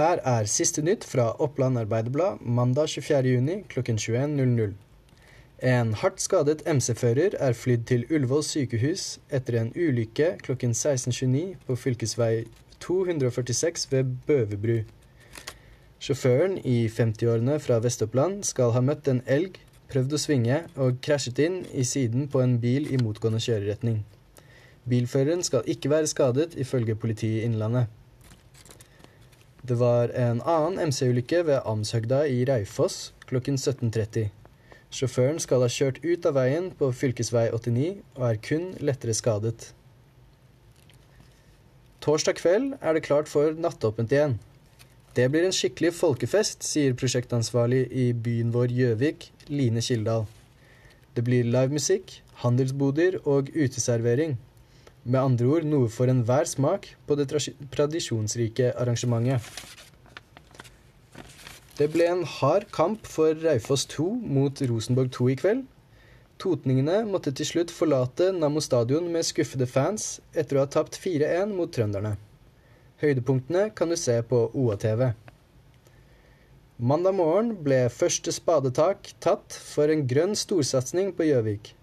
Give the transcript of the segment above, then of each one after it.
Her er siste nytt fra Oppland Arbeiderblad mandag 24.6 kl 21.00. En hardt skadet MC-fører er flydd til Ullevål sykehus etter en ulykke kl 16.29 på fylkesvei 246 ved Bøverbru. Sjåføren i 50-årene fra Vest-Oppland skal ha møtt en elg, prøvd å svinge og krasjet inn i siden på en bil i motgående kjøreretning. Bilføreren skal ikke være skadet, ifølge politiet i Innlandet. Det var en annen MC-ulykke ved Amshøgda i Raufoss klokken 17.30. Sjåføren skal ha kjørt ut av veien på fv. 89 og er kun lettere skadet. Torsdag kveld er det klart for nattåpent igjen. Det blir en skikkelig folkefest, sier prosjektansvarlig i byen vår Gjøvik, Line Kildahl. Det blir livemusikk, handelsboder og uteservering. Med andre ord noe for enhver smak på det tradisjonsrike arrangementet. Det ble en hard kamp for Raufoss 2 mot Rosenborg 2 i kveld. Totningene måtte til slutt forlate Nammo stadion med skuffede fans etter å ha tapt 4-1 mot trønderne. Høydepunktene kan du se på OA-TV. Mandag morgen ble første spadetak tatt for en grønn storsatsing på Gjøvik.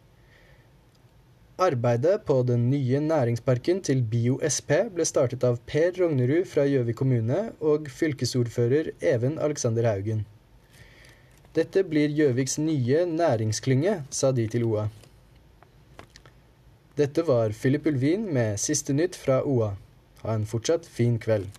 Arbeidet på den nye næringsparken til BioSP ble startet av Per Rognerud fra Gjøvik kommune og fylkesordfører Even Alexander Haugen. Dette blir Gjøviks nye næringsklynge, sa de til OA. Dette var Philip Ulvin med siste nytt fra OA. Ha en fortsatt fin kveld.